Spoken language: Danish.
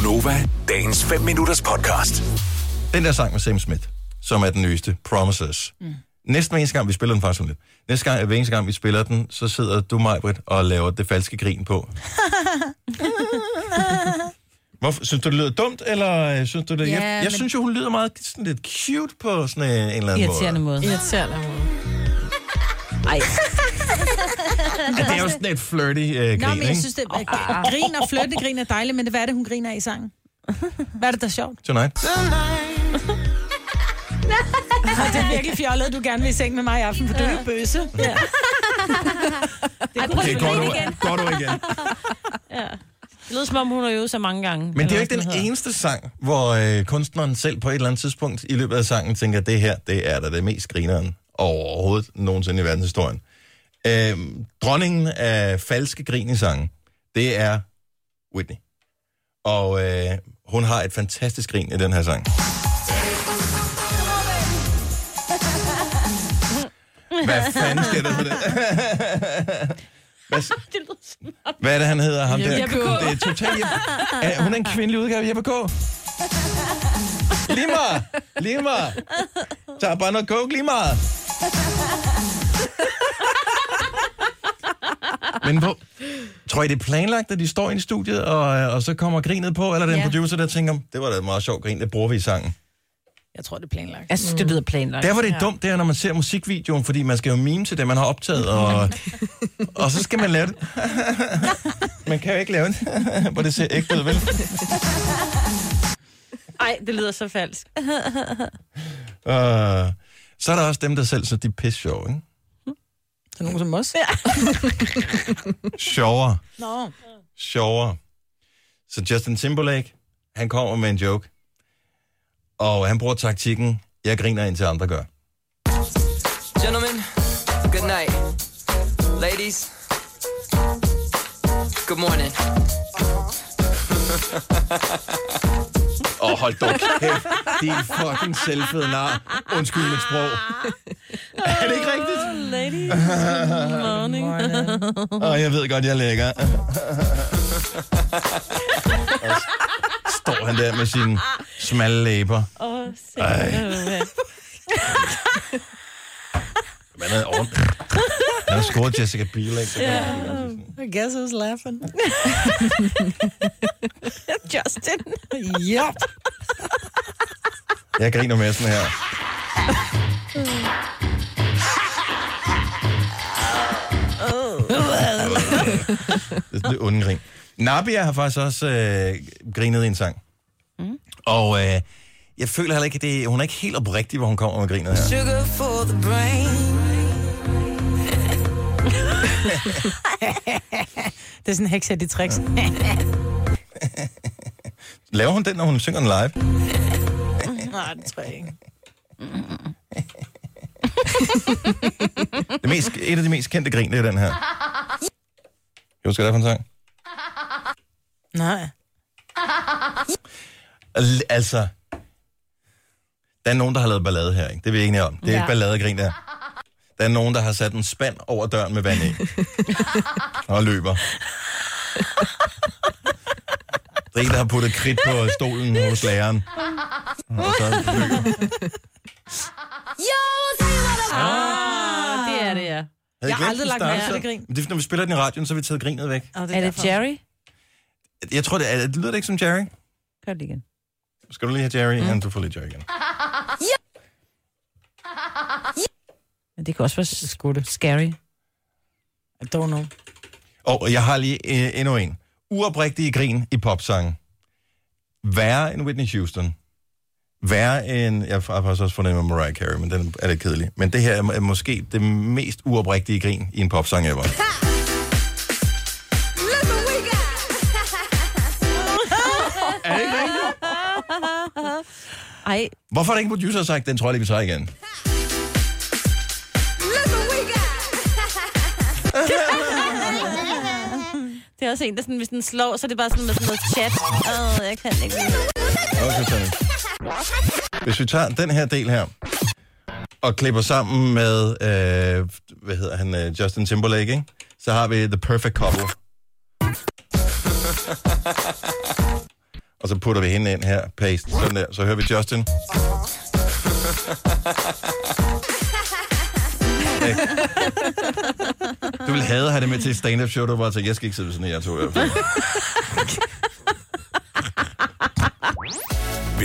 Gunova, dagens 5 minutters podcast. Den der sang med Sam Smith, som er den nyeste, Promises. Mm. Næsten hver eneste gang, vi spiller den faktisk om lidt. Næste gang, hver eneste gang, vi spiller den, så sidder du, Majbrit, og laver det falske grin på. Hvorfor? Synes du, det lyder dumt, eller øh, synes du det... Ja, jeg, jeg men- synes jo, hun lyder meget sådan lidt cute på sådan en, en eller anden Irriterende måde. måde. Irriterende måde. Ej, det er jo sådan et flirty uh, grin, Nå, men jeg synes, det er, grin og flytte grin er dejligt, men det, hvad er det, hun griner af i sangen? Hvad er det, der er sjovt? Tonight. Og det er virkelig fjollet, at du gerne vil i seng med mig i aften, for du er jo bøse. Ja. Ej, prøv Okay, går du, igen. går du igen. Det lyder som om, hun har øvet sig mange gange. Men det er jo ikke den sådan eneste sang, hvor øh, kunstneren selv på et eller andet tidspunkt i løbet af sangen tænker, at det her, det er da det mest grineren overhovedet nogensinde i verdenshistorien. Øh, dronningen af falske grin i sangen, det er Whitney. Og øh, hun har et fantastisk grin i den her sang. Hvad fanden sker der for det? Hvad, Det lyder hvad er det, han hedder? Ham der? Jeppe K. Det er totalt... Er, hun er en kvindelig udgave af Jeppe K. Lige meget. Lige meget. Tag bare noget coke lige meget. Men hvor, tror I, det er planlagt, at de står inde i studiet, og, og så kommer grinet på, eller er det en Ja. producer, der tænker, det var da et meget sjovt grin, det bruger vi i sangen. Jeg tror, det er planlagt. Jeg synes, det lyder planlagt. Der, hvor det er dumt, det er, når man ser musikvideoen, fordi man skal jo mime til det, man har optaget, og, og så skal man lave det. man kan jo ikke lave det, hvor det ser ægte ud, vel? Ej, det lyder så falsk. Uh, så er der også dem, der selv så de er pisse sjove, ikke? Så nogen som os? Sjovere, Nå. sjovere. Så Justin Timberlake, han kommer med en joke, og han bruger taktikken, jeg griner indtil andre gør. Gentlemen, good night. Ladies, good morning. Åh, oh, hold dog kæft, din fucking selvfede nar. Undskyld mit sprog. er det ikke rigtigt? Lady. Morning. Åh, oh, jeg ved godt, jeg er lækker. Står han der med sine smalle læber. Åh, se. Man havde ordentligt. Han har scoret Jessica Biel, ikke? Ja. I guess who's laughing? Justin. Yep. Jeg griner med sådan her. Det er onde grin. Nabia har faktisk også øh, grinet i en sang. Mm. Og øh, jeg føler heller ikke, at det, hun er ikke helt oprigtig, hvor hun kommer med grinet her. Sugar for the brain. Det er sådan en heks af de tricks. Laver hun den, når hun synger den live? Nej, det tror jeg ikke. Det mest, et af de mest kendte grin, det er den her. Kan du huske, hvad det er for en sang? Nej. Al- Altså, der er nogen, der har lavet ballade her, ikke? Det er vi enige om. Det er ja. Et balladegrin der. Der er nogen, der har sat en spand over døren med vand i. og løber. Der er en, der har puttet kridt på stolen hos læreren. Og så løber. Ah, det er det, ja. Havde Jeg har aldrig lagt mærke til grin. Men Det er, når vi spiller den i radioen, så har vi taget grinet væk. Og Er det. Jerry? Jeg tror, det, er, det lyder det ikke som Jerry. Gør det igen. Skal du lige have Jerry? Mm. Ja, du får lige Jerry igen. Men det kan også være skudte. Scary. I don't know. Og jeg har lige øh, endnu en. Uoprigtige grin i popsangen. Værre end Whitney Houston. Værre end... Jeg har faktisk også fundet med Mariah Carey, men den er lidt kedelig. Men det her er, er måske det mest uoprigtige grin i en popsang ever. er det ikke? Ej, Hvorfor har ingen producer sagt, den tror jeg lige, vi tager igen? det er også en, der sådan, hvis den slår, så er det bare sådan med sådan noget chat. Åh, jeg kan ikke. Okay, Tony. Hvis vi tager den her del her, og klipper sammen med, øh, hvad hedder han, øh, Justin Timberlake, ikke? så har vi The Perfect Couple. Og så putter vi hende ind her, paste, sådan der. Så hører vi Justin. Ikke? Du vil have at have det med til et stand-up show, du bare tænker, jeg skal ikke sidde ved sådan tror jeg